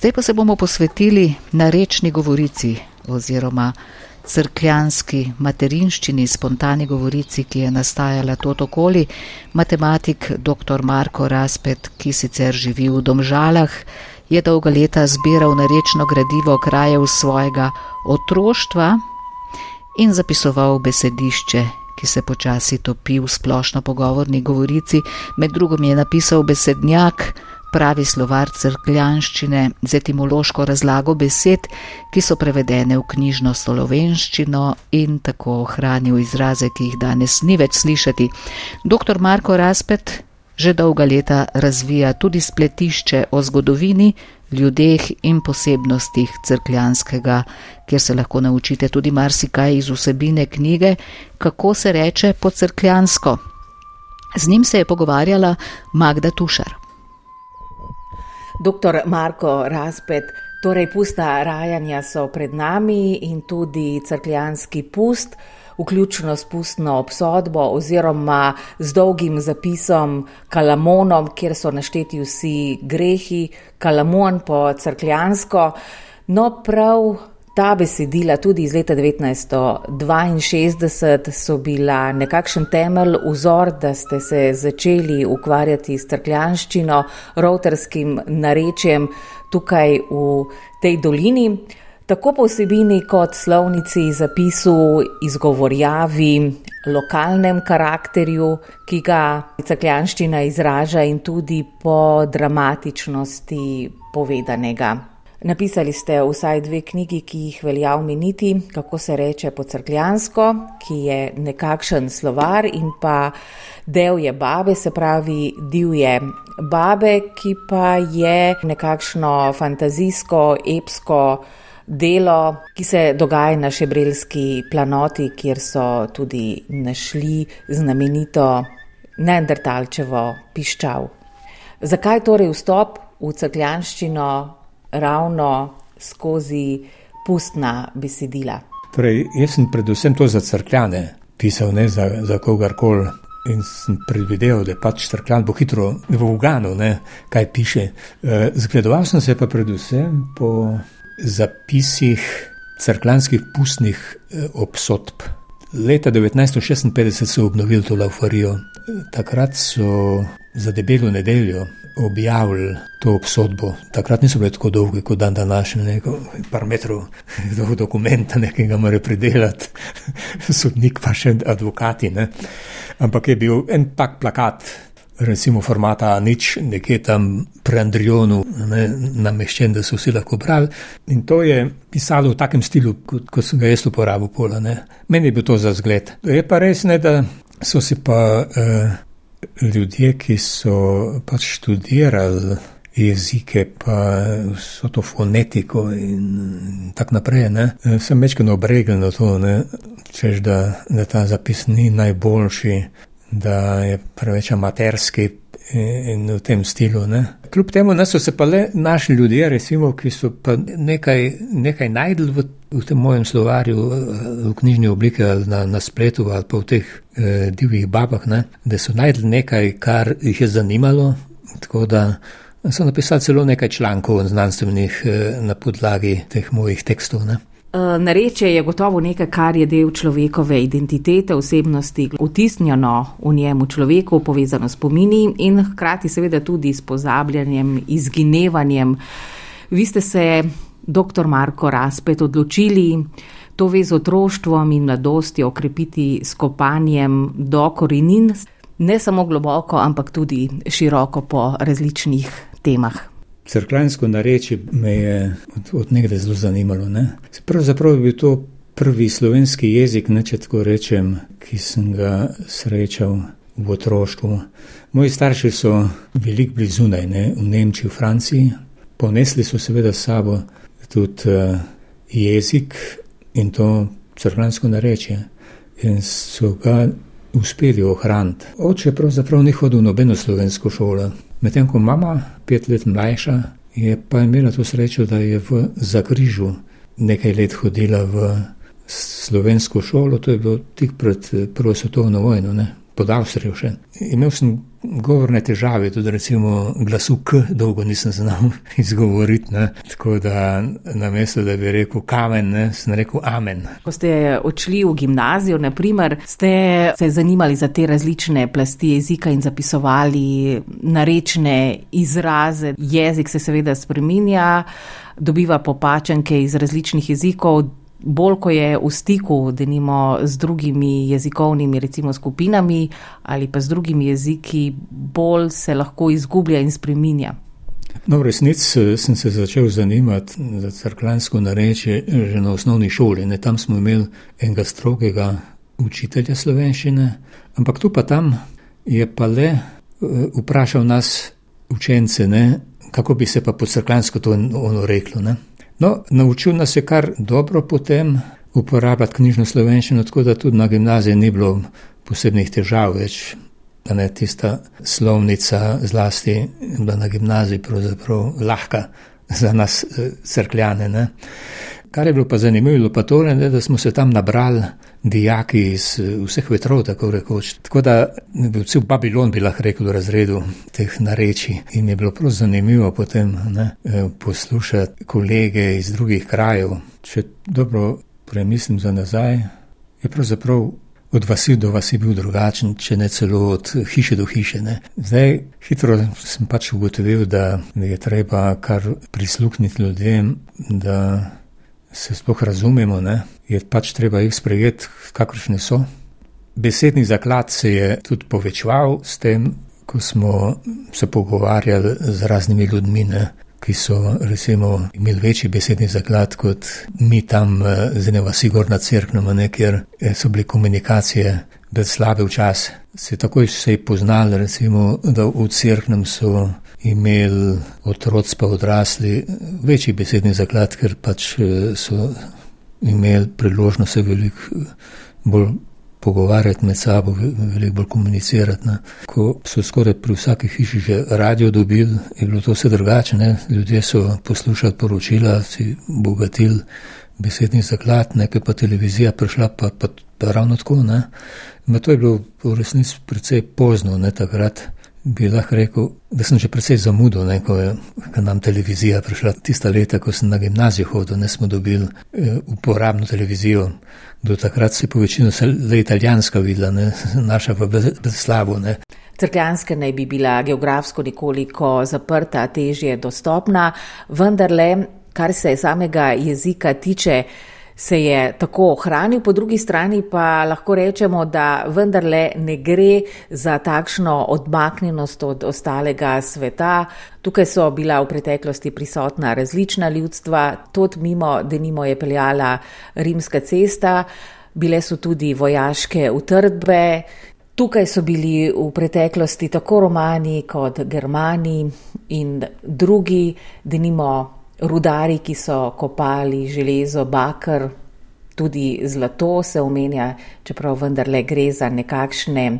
Zdaj pa se bomo posvetili narečni govorici oziroma crkljanski materinščini, spontani govorici, ki je nastajala tot okoli. Matematik dr. Marko Raspet, ki sicer živi v Domžalah, je dolga leta zbiral narečno gradivo krajev svojega otroštva in zapisoval besedišče, ki se počasi topi v splošno pogovorni govorici. Med drugim je napisal besednjak, pravi slovar crkljanščine z etimološko razlago besed, ki so prevedene v knjižno slovenščino in tako ohranil izraze, ki jih danes ni več slišati. Dr. Marko Raspet že dolga leta razvija tudi spletišče o zgodovini, ljudeh in posebnostih crkljanskega, kjer se lahko naučite tudi marsikaj iz vsebine knjige, kako se reče po crkljansko. Z njim se je pogovarjala Magda Tušar. Doktor Marko Razpet, torej pusta rajanja so pred nami in tudi crkljanski pust, vključno s pustno obsodbo oziroma z dolgim zapisom Kalamonom, kjer so našteti vsi grehi, Kalamon po crkljansko. No, prav ta besedila, tudi iz leta 1962, so bila nekakšen temelj, vzor, da ste se začeli ukvarjati s trkljanščino, rovterskim narečjem tukaj v tej dolini. Tako po vsebini kot slovnici, zapisu, izgovorjavi, lokalnem karakterju, ki ga crkljanščina izraža, in tudi po dramatičnosti povedanega. Napisali ste vsaj dve knjigi, ki jih velja omeniti, kako se reče po crkljansko, ki je nekakšen slovar in pa del je babe, se pravi divje babe, ki pa je nekakšno fantazijsko, epsko delo, ki se dogaja na Šebrelski planoti, kjer so tudi našli znamenito Neandertalčevo piščal. Zakaj torej vstop v crkljanščino ravno skozi pustna besedila. Torej, jaz sem predvsem to za crkljane pisal, ne za, za kogarkoli. In sem predvideval, da pač crkljan bo hitro v Uganu, ne, kaj piše. E, zgledoval sem se pa predvsem po zapisih crkljanskih pustnih e, obsodb. Leta 1956 so obnovili to laufarijo. Takrat so za debelo nedeljo objavili to obsodbo. Takrat niso bile tako dolge kot dan današnji, nekaj par metrov dolg dokumenta, nekaj ga mora predelati, sodnik pa še advokati. Ne. Ampak je bil en tak plakat, recimo formata nič, nekje tam pri Andrijonu, nameščen, da so vsi lahko brali. In to je pisalo v takem stilu, kot, kot sem ga jaz uporabil pola. Ne. Meni je bil to za zgled. Je pa res ne, da so si pa. Uh, ljudje, ki so pač študirali jezike, pa so to fonetiko in tako naprej, ne, sem večkrat obregel na to, ne, češ, da, da ta zapis ni najboljši, da je preveč amaterski in v tem stilu. Ne. Kljub temu, da so se pa le našli ljudje, recimo, ki so pa nekaj, nekaj najdli v, v tem mojem slovarju, v knjižni obliki ali na, na spletu ali pa v teh eh, divjih babah, ne, da so najdli nekaj, kar jih je zanimalo. Tako da so napisali celo nekaj člankov znanstvenih eh, na podlagi teh mojih tekstov. Ne. Eh, narečje je gotovo nekaj, kar je del človekove identitete, osebnosti, utisnjeno v njemu človeku, povezano s pomini in hkrati seveda tudi s pozabljanjem, izginevanjem. Vi ste se, dr. Marko Raspet, odločili to vez otroštvom in mladosti okrepiti s kopanjem do korenin, ne samo globoko, ampak tudi široko po različnih temah. Crklansko narečje me je od, od nekdaj zelo zanimalo. Ne? Pravzaprav je bil to prvi slovenski jezik, ne če tako rečem, ki sem ga srečal v otroštvu. Moji starši so veliko blizunaj, ne? v Nemčiji, v Franciji. Ponesli so seveda s sabo tudi uh, jezik in to crklansko narečje. In so ga uspeli ohraniti. Oče pravzaprav ni hodil v nobeno slovensko šolo. Medtem ko mama, pet let mlajša, je pa imela to srečo, da je v Zagrižu nekaj let hodila v slovensko šolo, to je bilo tik pred Prvo svetovno vojno, ne? Pod Avstrijo še. Imel sem govorne težave, tudi recimo glasu K, dolgo nisem znal izgovoriti. Ne. Tako da na mesto, da bi rekel kamen, ne, sem rekel amen. Ko ste odšli v gimnazijo, naprimer, ste se zanimali za te različne plasti jezika in zapisovali narečne izraze. Jezik se seveda spreminja, dobiva popačenke iz različnih jezikov bolj ko je v stiku, da nimo z drugimi jezikovnimi recimo, skupinami ali pa z drugimi jeziki, bolj se lahko izgublja in spreminja. No, v resnici sem se začel zanimati za crkvansko narečje že na osnovni šoli. Ne, tam smo imeli enega strogega učitelja slovenščine, ampak tu pa tam je pa le eh, vprašal nas učence, ne, kako bi se pa po crkvansko to ono reklo. Ne. No, naučil nas je kar dobro potem uporabljati knjižno slovenščino, tako da tudi na gimnaziji ni bilo posebnih težav več. Ne tista slovnica zlasti bila na gimnaziji pravzaprav lahka za nas eh, crkljane. Ne. Kar je bilo pa zanimivo, pa to, ne, da smo se tam nabrali dijaki iz eh, vseh vetrov, tako rekoč. Tako da je bil cel Babilon, bi lahko rekel, v razredu teh nareči. In je bilo prav zanimivo potem ne, eh, poslušati kolege iz drugih krajev. Če dobro premislim za nazaj, je pravzaprav. Od vasi do vasi bil drugačen, če ne celo od hiše do hiše. Ne. Zdaj, hitro sem pač ugotovil, da je treba kar prisluhniti ljudem, da se sploh razumemo, ne? je pač treba jih sprejeti, kakršne so. Besedni zaklad se je tudi povečeval s tem, ko smo se pogovarjali z raznimi ljudmi, ne? ki so recimo imeli večji besedni zaklad kot mi tam eh, z ene vasi gor na crknoma, kjer eh, so bile komunikacije bil slabe včasih. Se takoj je poznali, recimo, da v crknem so imeli otroci pa odrasli večji besedni zaklad, ker pač eh, so imeli priložnost se veliko eh, bolj pogovarjati med sabo, veliko bolj komunicirati. Ne. Ko so skoraj pri vsaki hiši že radio dobili, je bilo to vse drugače. Ne. Ljudje so poslušali poročila, si bogatili besedni zaklad, nekaj pa televizija prišla pa, pa, pa ravno tako. Ne. To je bilo v resnici precej pozno, ne takrat bi lahko rekel, da sem že precej zamudil, ne, ko je ko nam televizija prišla. Tista leta, ko sem na gimnazijo hodil, ne smo dobili e, uporabno televizijo. Do takrat se je povečino le italijanska videla, ne, naša pa brez slabo. Crkljanska naj bi bila geografsko nekoliko zaprta, težje dostopna, vendar le, kar se samega jezika tiče, se je tako ohranil, po drugi strani pa lahko rečemo, da vendarle ne gre za takšno odmaknjenost od ostalega sveta. Tukaj so bila v preteklosti prisotna različna ljudstva, tudi mimo, da nimo je peljala rimska cesta, bile so tudi vojaške utrdbe. Tukaj so bili v preteklosti tako romani kot germani in drugi, da nimo rudari, ki so kopali železo, bakr, tudi zlato se omenja, čeprav vendarle gre za nekakšne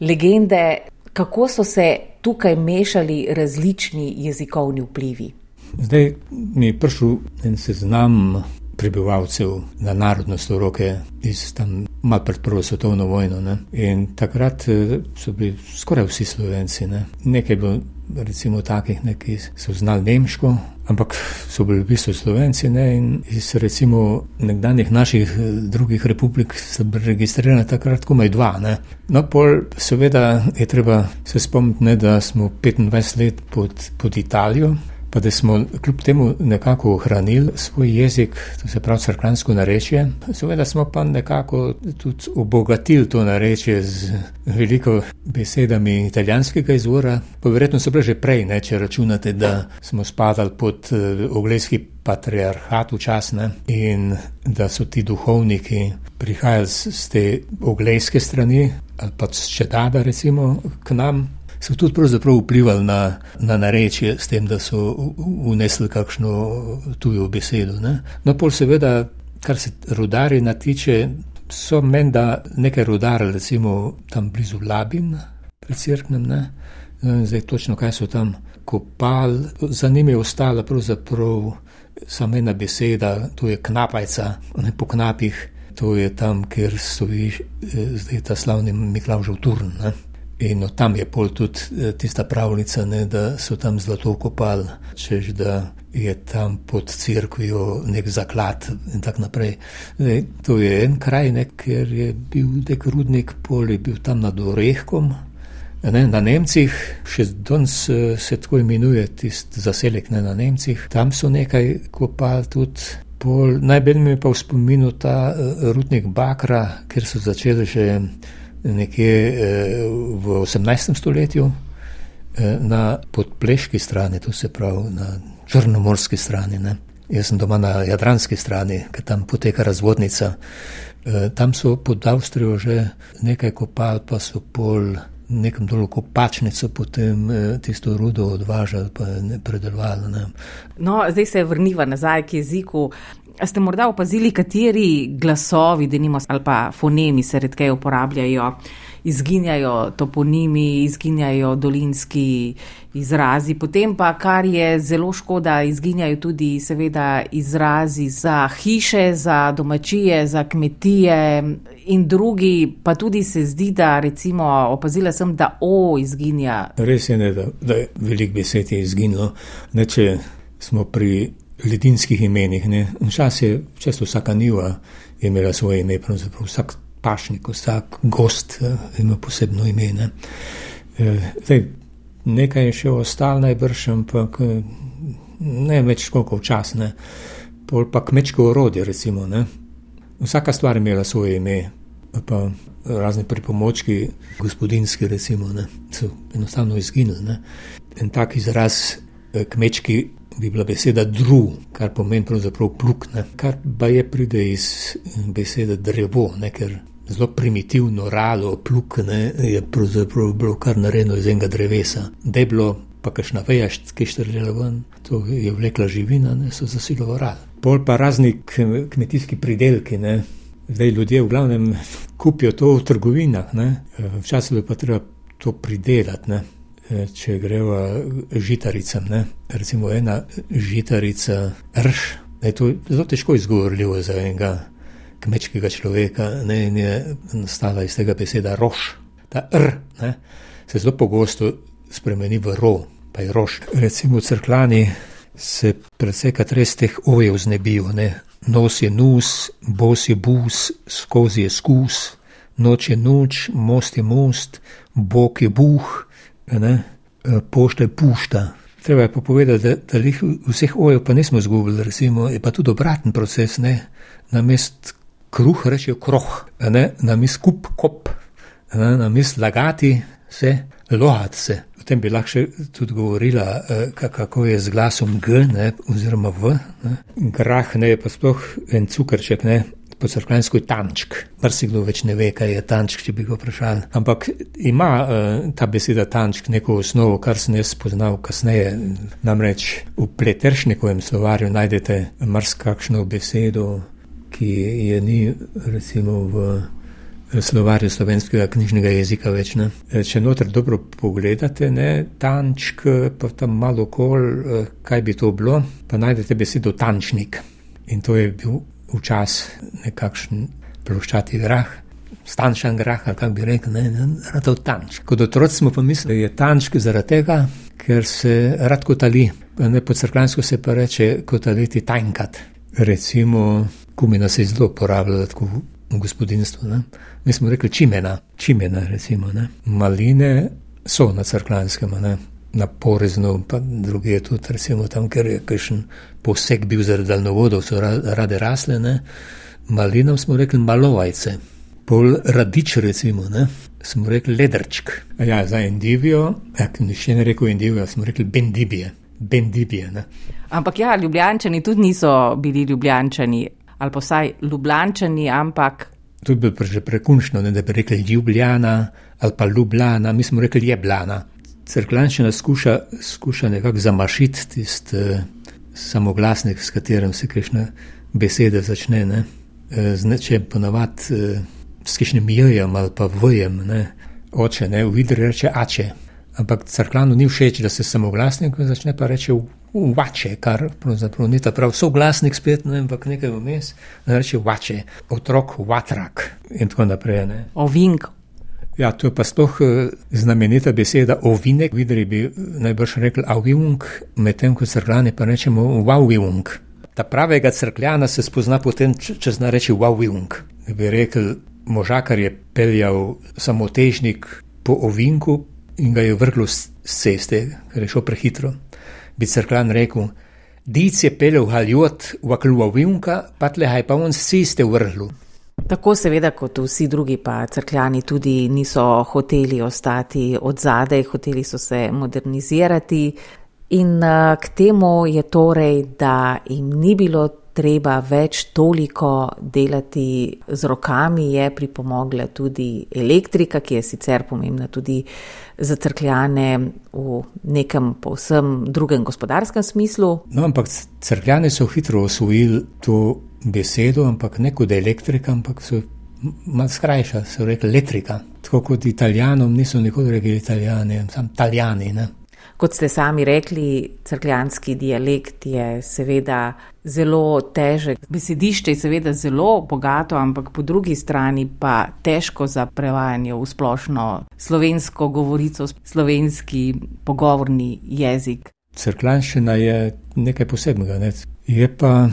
legende, kako so se tukaj mešali različni jezikovni vplivi. Zdaj mi je prišel en seznam prebivalcev na narodnost v roke iz tam malo pred prvo svetovno vojno. Ne? In takrat eh, so bili skoraj vsi slovenci. Ne? Nekaj je bilo recimo takih, ki so znali nemško, ampak so bili v bistvu slovenci ne? in iz recimo nekdanjih naših eh, drugih republik so bili registrirani takrat komaj dva. Ne? No, pol seveda je treba se spomniti, ne, da smo 25 let pod, pod Italijo pa da smo kljub temu nekako ohranili svoj jezik, to se pravi crkvansko narečje. Seveda smo pa nekako tudi obogatili to narečje z veliko besedami italijanskega izvora, pa verjetno so bile že prej, ne, če računate, da smo spadali pod eh, oglejski patriarhat včasne in da so ti duhovniki prihajali z te oglejske strani ali pa z čedada recimo k nam so tudi pravzaprav vplivali na, na narečje, s tem, da so unesli kakšno tujo besedo. Ne? No, pol seveda, kar se rudarjenja tiče, so menda nekaj rudarili, recimo tam blizu Labin, pri Cirknem, ne? zdaj točno kaj so tam kopali, za njimi je ostala pravzaprav samo ena beseda, to je knapajca, ne po knapih to je tam, kjer stoji zdaj ta slavni Miklaužov turn. Ne? In no, tam je pol tudi tista pravljica, ne, da so tam zlato kopali, čež da je tam pod crkvijo nek zaklad in tako naprej. Zdaj, to je en kraj, ne, ker je bil nek rudnik, pol je bil tam nad Orehkom. Ne, na Nemcih, še danes se tako imenuje tisti zaselek ne, na Nemcih, tam so nekaj kopali tudi. Pol, najbolj mi je pa v spominu ta uh, rudnik Bakra, ker so začeli že nekje uh, v 18. stoletju uh, na podpleški strani, to se pravi na črnomorski strani. Ne. Jaz sem doma na jadranski strani, ker tam poteka razvodnica. E, tam so pod Avstrijo že nekaj kopal, pa so pol nekem dolu kopačnico potem tisto rudo odvažali, pa ne predelovali. No, zdaj se vrniva nazaj k jeziku. A ste morda opazili, kateri glasovi, denimo, ali pa fonemi se redkeje uporabljajo? izginjajo toponimi, izginjajo dolinski izrazi. Potem pa, kar je zelo škoda, izginjajo tudi seveda izrazi za hiše, za domačije, za kmetije in drugi, pa tudi se zdi, da recimo opazila sem, da o izginja. Res je, ne, da, da je velik besed je izginilo. Ne, če smo pri ledinskih imenih, včasih je često vsaka niva imela svoje ime, pravzaprav vsak pašnik, vsak gost eh, ima posebno ime. Ne. Eh, zdaj, nekaj je še ostalo, najbrž, ampak eh, ne več koliko včasne, pol pa kmečko orodje, recimo. Ne. Vsaka stvar je imela svoje ime, pa razni pripomočki, gospodinski, recimo, ne, so enostavno izginili. En tak izraz kmečki bi bila beseda dru, kar pomeni pravzaprav pluk, ne. kar pa je pride iz besede drevo, ne, ker zelo primitivno ralo, pluk, ne, je pravzaprav bilo kar narejeno iz enega drevesa. Bilo pa kakšna veja, ki je štrlela ven, to je vlekla živina, ne, so zasilo ralo. Pol pa razni kmetijski pridelki, ne. zdaj ljudje v glavnem kupijo to v trgovinah, ne. včasih je pa treba to pridelati. Ne. Če gremo žitaricam, ne? recimo ena žitarica, rš, je to zelo težko izgovorljivo za enega kmečkega človeka ne, in je nastala iz tega beseda rož. Ta r ne, se zelo pogosto spremeni v ro, pa je rož. Recimo crklani se predvsej krat res teh ojev znebijo. Ne. Nos je nus, bos je bus, skozi je skus, noč je noč, most je most, bog je buh, ne, pošta je pušta. Treba je pa povedati, da, da vseh ojev pa nismo izgubili, recimo, je pa tudi obraten proces, ne, na mest kruh rečejo kroh, ne, na mis kup kop, ne, na mis lagati se, lohat se. O tem bi lahko tudi govorila, eh, kako je z glasom G, ne, oziroma V. Ne. Grah ne je pa sploh en cukrček, ne. Po crkvensko je tančk. Mrzikdo več ne ve, kaj je tančk, če bi ga vprašali. Ampak ima uh, ta beseda tančk neko osnovo, kar sem jaz spoznal kasneje. Namreč v pleteršnikovem slovarju najdete marsikakšno besedo, ki je ni recimo v slovarju slovenskega knjižnega jezika več. Ne. Če noter dobro pogledate, ne, tančk, pa tam malo kol, kaj bi to bilo, pa najdete besedo tančnik. In to je bil včasih nekakšen ploščati grah. Stančan grah, kako bi rekel, ne, ne, to je tančk. Kot otroci smo pa mislili, da je tančk zaradi tega, ker se rad kotali. Ne, po crkvansko se pa reče kotaliti tajnkat. Recimo, kumina se je zelo uporabljala tako v gospodinstvu. Ne? Mi smo rekli čimena, čimena recimo. Ne? Maline so na crklanskem, ne? Na poreznu, pa druge je tudi, recimo tam, ker je kakšen poseg bil zaradi daljnovodov, so rade rasle. Ne? Malinam smo rekli malovajce, pol radič recimo, ne? smo rekli ledrčk. Ja, za Indivijo, ja, nišče ne rekel Indivijo, smo rekli bendibije. Bendibije, Ampak ja, ljubljančani tudi niso bili ljubljančani ali pa vsaj ljubljančani, ampak. To bi bilo že prekunčno, ne, da bi rekli Ljubljana ali pa Ljubljana, mi smo rekli Jeblana. Crklančina skuša, skuša nekako zamašiti tisti uh, samoglasnik, s katerim se kakšne besede začne. Ne. Uh, z nečem ponavadi, uh, s kakšnim jöjem ali pa vojem, ne. oče, ne, v vidri reče ače. Ampak crklanu ni všeč, da se samoglasnik začne pa reči vače, kar pravzaprav ni ta prav soglasnik spet, ne, ampak nekaj vmes, reče vače, otrok, vatrak in tako naprej. Ne. Ovink. Ja, to je pa sploh eh, znamenita beseda ovinek, videli bi najbrž rekli avivunk, medtem ko crklani pa rečemo wawivunk. Ta pravega crkljana se spozna potem, če zna reči wawivunk. Bi rekel, možakar je peljal samotežnik po ovinku in ga je vrglo z ceste, ker je šel prehitro bi crklan rekel, dic je pelil haljot v akluva vimka, pa tle haj pa on siste vrhlu. Tako seveda kot vsi drugi pa crkljani tudi niso hoteli ostati od zadaj, hoteli so se modernizirati in eh, k temu je torej, da jim ni bilo treba več toliko delati z rokami, je pripomogla tudi elektrika, ki je sicer pomembna tudi za crkljane v nekem povsem drugem gospodarskem smislu. No, ampak crkljane so hitro osvojili to besedo, ampak ne kot elektrika, ampak so malo skrajša, so rekli elektrika. Tako kot italijanom niso nikoli rekli italijani, sam italijani. Kot ste sami rekli, crkljanski dialekt je seveda zelo težek. Besedišče je seveda zelo bogato, ampak po drugi strani pa težko za prevajanje v splošno slovensko govorico, slovenski pogovorni jezik. Crkljanščina je nekaj posebnega. Ne? Je pa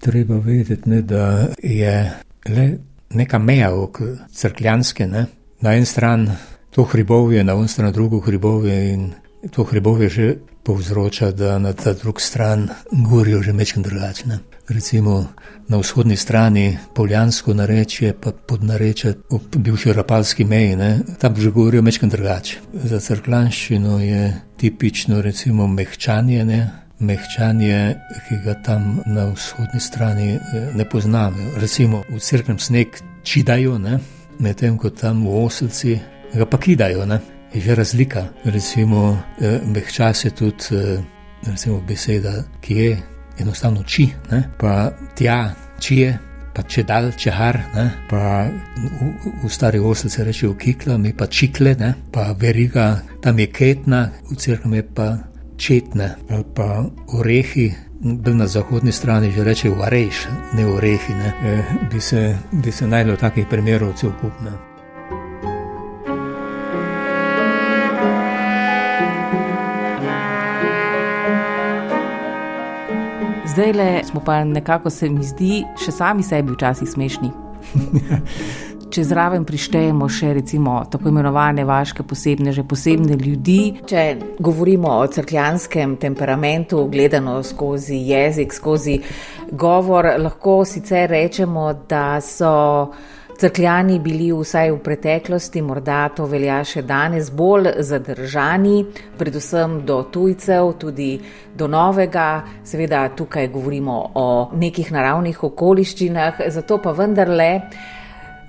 treba vedeti, ne, da je le neka meja ok crkljanske. Ne? Na en stran to hribovje, na en stran drugo hribovje in To hribovje že povzroča, da na ta drugi strani gorijo že mečem drugačne. Recimo na vzhodni strani Poljansko narečje, pa pod narečje ob bivši rapalski meji, ne, tam že govorijo mečem drugače. Za crklanščino je tipično recimo mehčanje, ne, mehčanje, ki ga tam na vzhodni strani eh, ne poznamo. Recimo v crknem sneg čidajo, medtem ko tam v oselci ga pa kidajo. Ne je že razlika. Recimo, eh, mehčas je tudi eh, recimo, beseda, ki je enostavno či, ne? pa tja, či je. Pa če dal, če har, ne? pa v, v stari se reče ukikla, mi pa čikle, ne? pa veriga, tam je ketna, v crkvi je pa četna, ali pa orehi, na zahodni strani že reče vareš, ne orehi, ne? E, bi se, bi se najdlo takih primerov celokupno. zdaj le smo pa nekako, se mi zdi, še sami sebi včasih smešni. Če zraven prištejemo še recimo tako imenovane vaške posebne, že posebne ljudi. Če govorimo o crkljanskem temperamentu, gledano skozi jezik, skozi govor, lahko sicer rečemo, da so crkljani bili vsaj v preteklosti, morda to velja še danes, bolj zadržani, predvsem do tujcev, tudi do novega. Seveda tukaj govorimo o nekih naravnih okoliščinah, zato pa vendarle.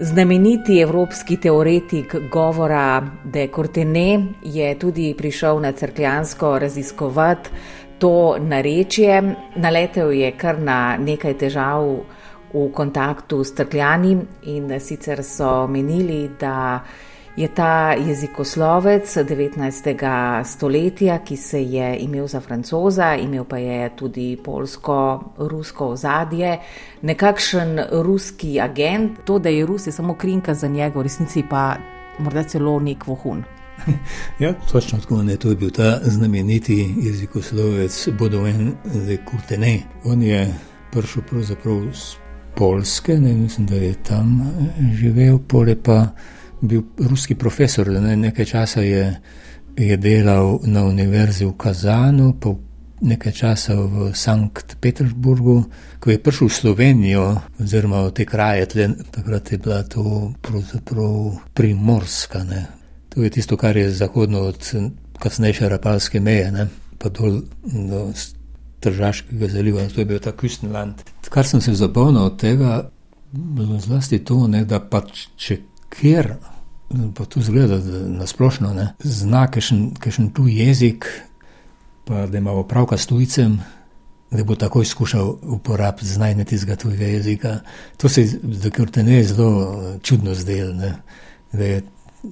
Znameniti evropski teoretik govora De Cortene je tudi prišel na crkljansko raziskovati to narečje. Naletel je kar na nekaj težav v kontaktu s trkljani in sicer so menili, da je ta jezikoslovec 19. stoletja, ki se je imel za francoza, imel pa je tudi polsko-rusko ozadje, nekakšen ruski agent, to, da je Rus je samo krinka za njega, v resnici pa morda celo nek vohun. Ja, točno tako je. To je bil ta znameniti jezikoslovec Bodoven de Courtenay. On je prišel pravzaprav s Polske, ne mislim, da je tam eh, živel, pole pa bil ruski profesor. Ne, nekaj časa je, je delal na univerzi v Kazanu, pa nekaj časa v Sankt Petersburgu. Ko je prišel v Slovenijo, oziroma v te kraje, tle, takrat je bila to pravzaprav primorska. Ne. To je tisto, kar je zahodno od kasnejše rapalske meje, ne, pa dol do Tržaškega zaliva, to je bil ta Küstenland. Kar sem se zapomnil od tega, bilo zlasti to, ne, da pač če kjer, pa tu zgleda na splošno, ne, zna kakšen tu jezik, pa da ima opravka s tujcem, da bo takoj skušal uporabiti znanje tistega tujega jezika. To se je, da ker te ne je zelo čudno zdelo, da je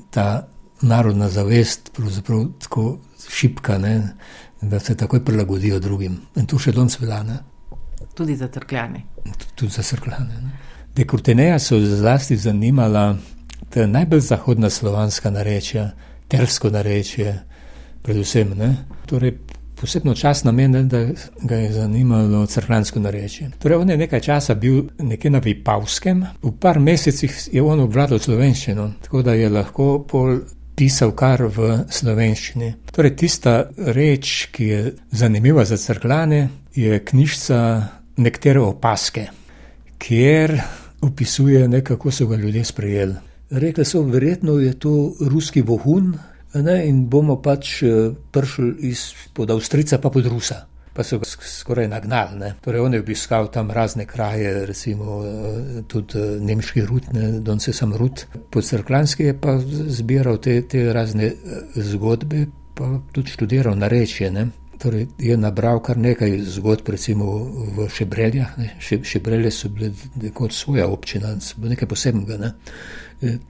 ta narodna zavest pravzaprav tako šipka, ne, da se takoj prilagodijo drugim. In to še danes velja. Tudi za crkljane. Tudi za crkljane. Dekurteneja so zlasti zanimala ta najbolj zahodna slovanska narečja, tersko narečje, predvsem. Ne. Torej, posebno čas namen, da ga je zanimalo crkvensko narečje. Torej, on je nekaj časa bil nekje na Vipavskem, v par mesecih je on obvladal slovenščino, tako da je lahko pol pisal kar v slovenščini. Torej, tista reč, ki je zanimiva za crkvane, je knjižca Nektere opaske, kjer opisuje nekako so ga ljudje sprejeli. Rekli so, verjetno je to ruski vohun, ne, in bomo pač eh, prišli izpod Avstrica, pa pod Rusa. Pa so ga skoraj nagnali. Ne. Torej, on je obiskal tam razne kraje, recimo eh, tudi eh, nemški rud, ne, Donce sam rud. Po crklanski je pa zbiral te, te razne zgodbe, pa tudi študiral narečje. Ne. Torej, je nabral kar nekaj zgodb, recimo v Šebreljah. Še, šebrelje so bile kot svoja občina, nekaj posebnega. Ne.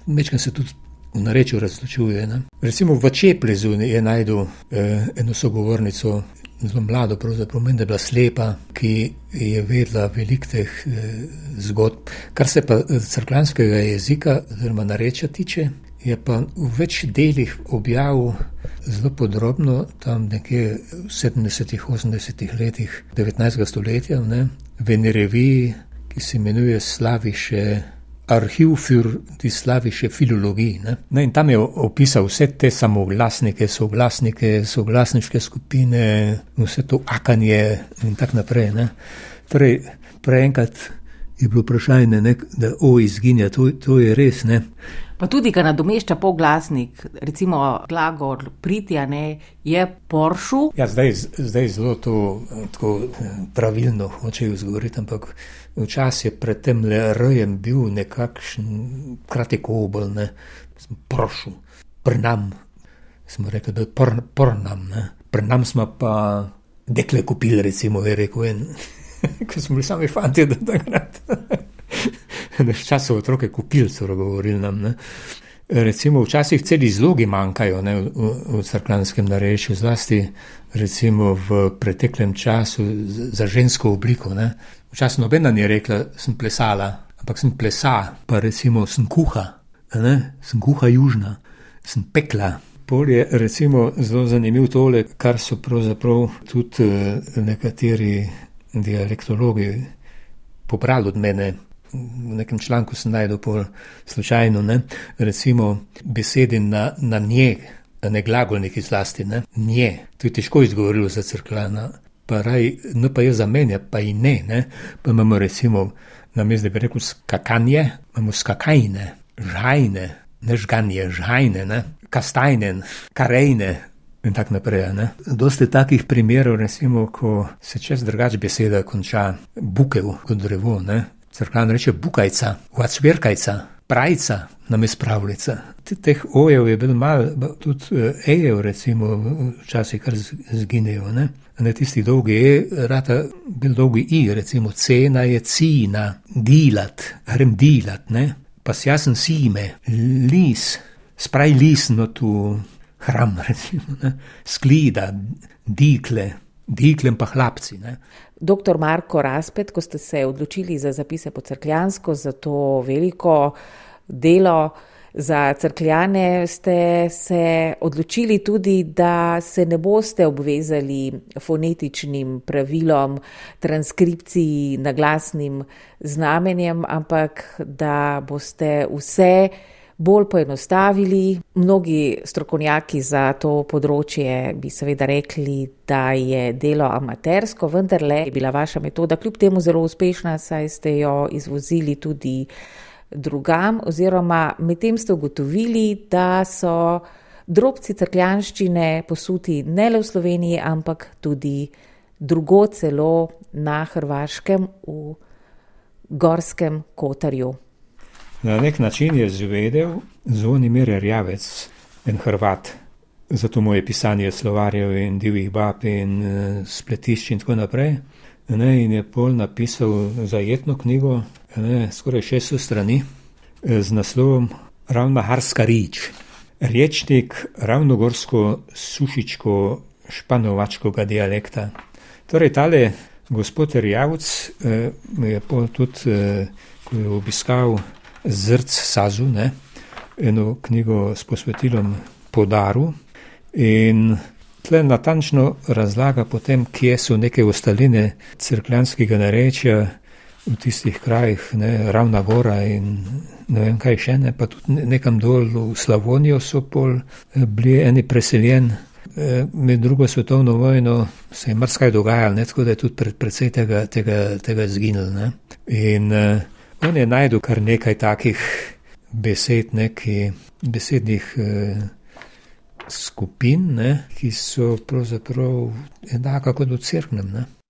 Mečkaj se tudi v narečju razločuje. Ne? Recimo v Čeplezu je najdel eh, eno sogovornico, zelo mlado, pravzaprav meni, da je bila slepa, ki je vedela velik teh eh, zgodb. Kar se pa eh, crklanskega jezika, oziroma narečja tiče, je pa v več delih objavil zelo podrobno, tam nekje v 70-ih, 80-ih letih 19. stoletja, ne? v eni reviji, ki se imenuje Slaviše arhiv für die slavische filologije. Ne? Ne, in tam je opisal vse te samoglasnike, soglasnike, soglasniške skupine, vse to akanje in tako naprej. Ne? Torej, prej enkrat je bilo vprašanje, ne, da o izginja, to, to je res. Ne? Pa tudi, kar nadomešča poglasnik, recimo glagol pritja, ne, je poršu. Ja, zdaj, zdaj zelo to tako pravilno hočejo izgovoriti, ampak včasih je pred tem le rojem bil nekakšen kratek obol, ne, poršu, prnam, smo rekli, da je por, pornam, ne, prnam smo pa dekle kupili, recimo, je rekel en, ko smo bili sami fanti, da takrat. Včasih otroke kupili, so govorili nam. Ne. Recimo, včasih celi zlogi manjkajo ne, v, v crkvanskem narečju, zlasti recimo v preteklem času za žensko obliko. Ne. Včasih nobena ni rekla, sem plesala, ampak sem plesa, pa recimo sem kuha, ne, sem kuha južna, sem pekla. Pol je recimo zelo zanimiv tole, kar so pravzaprav tudi eh, nekateri dialektologi pobrali od mene v nekem članku sem najdel pol slučajno, ne, recimo besedi na, na nje, ne glagolniki zlasti, ne, nje, to je težko izgovorilo za crkvana, pa raj, no pa je za mene, pa in ne, ne, pa imamo recimo, na mestu, da bi rekel skakanje, imamo skakajne, žajne, ne žganje, žajne, ne, kastajnen, karejne. In tako naprej. Ne? Dosti takih primerov, recimo, ko se čez drugač beseda konča, bukev kot drevo, ne? Crkvan reče bukajca, vacvirkajca, prajca, nam je spravljica. Teh ojev je bilo malo, tudi eh, ejev, recimo, včasih kar zginejo. Ne? Ne tisti dolgi e, rata bil dolgi i, recimo cena je cina, dilat, grem dilat, ne? pa jasen sime, lis, spraj lisno tu hram, recimo, ne? sklida, dikle, diklem pa hlapci. Ne? Doktor Marko Raspet, ko ste se odločili za zapise po crkljansko, za to veliko delo za crkljane, ste se odločili tudi, da se ne boste obvezali fonetičnim pravilom, transkripciji, naglasnim znamenjem, ampak da boste vse bolj poenostavili. Mnogi strokovnjaki za to področje bi seveda rekli, da je delo amatersko, vendar le je bila vaša metoda kljub temu zelo uspešna, saj ste jo izvozili tudi drugam, oziroma medtem ste ugotovili, da so drobci crkljanščine posuti ne le v Sloveniji, ampak tudi drugo celo na Hrvaškem v Gorskem Kotarju. Na nek način je zvedel Zvonimir Rjavec, en Hrvat. Zato mu je pisanje slovarjev in divjih bab in uh, spletišč in tako naprej. Ne, in je pol napisal zajetno knjigo, ne, skoraj 600 strani, eh, z naslovom Ravna Harska rič. rečnik ravnogorsko-sušičko-španovačkega dialekta. Torej, tale gospod Rjavc eh, je pa tudi, eh, ko je obiskal Zrc Sazu, ne, eno knjigo s posvetilom podaru in tle natančno razlaga potem, kje so neke ostaline crkljanskega narečja v tistih krajih, ne, Ravna Gora in ne vem kaj še ne, pa tudi nekam dol v Slavonijo so pol eh, bili eni preseljen. Eh, med drugo svetovno vojno se je marsikaj dogajalo, ne, tako da je tudi pred, predvsej tega, tega, tega zginil. Ne. In uh, on je najdel kar nekaj takih besed, neki besednih uh, skupin, ne, ki so pravzaprav enaka kot v crknem.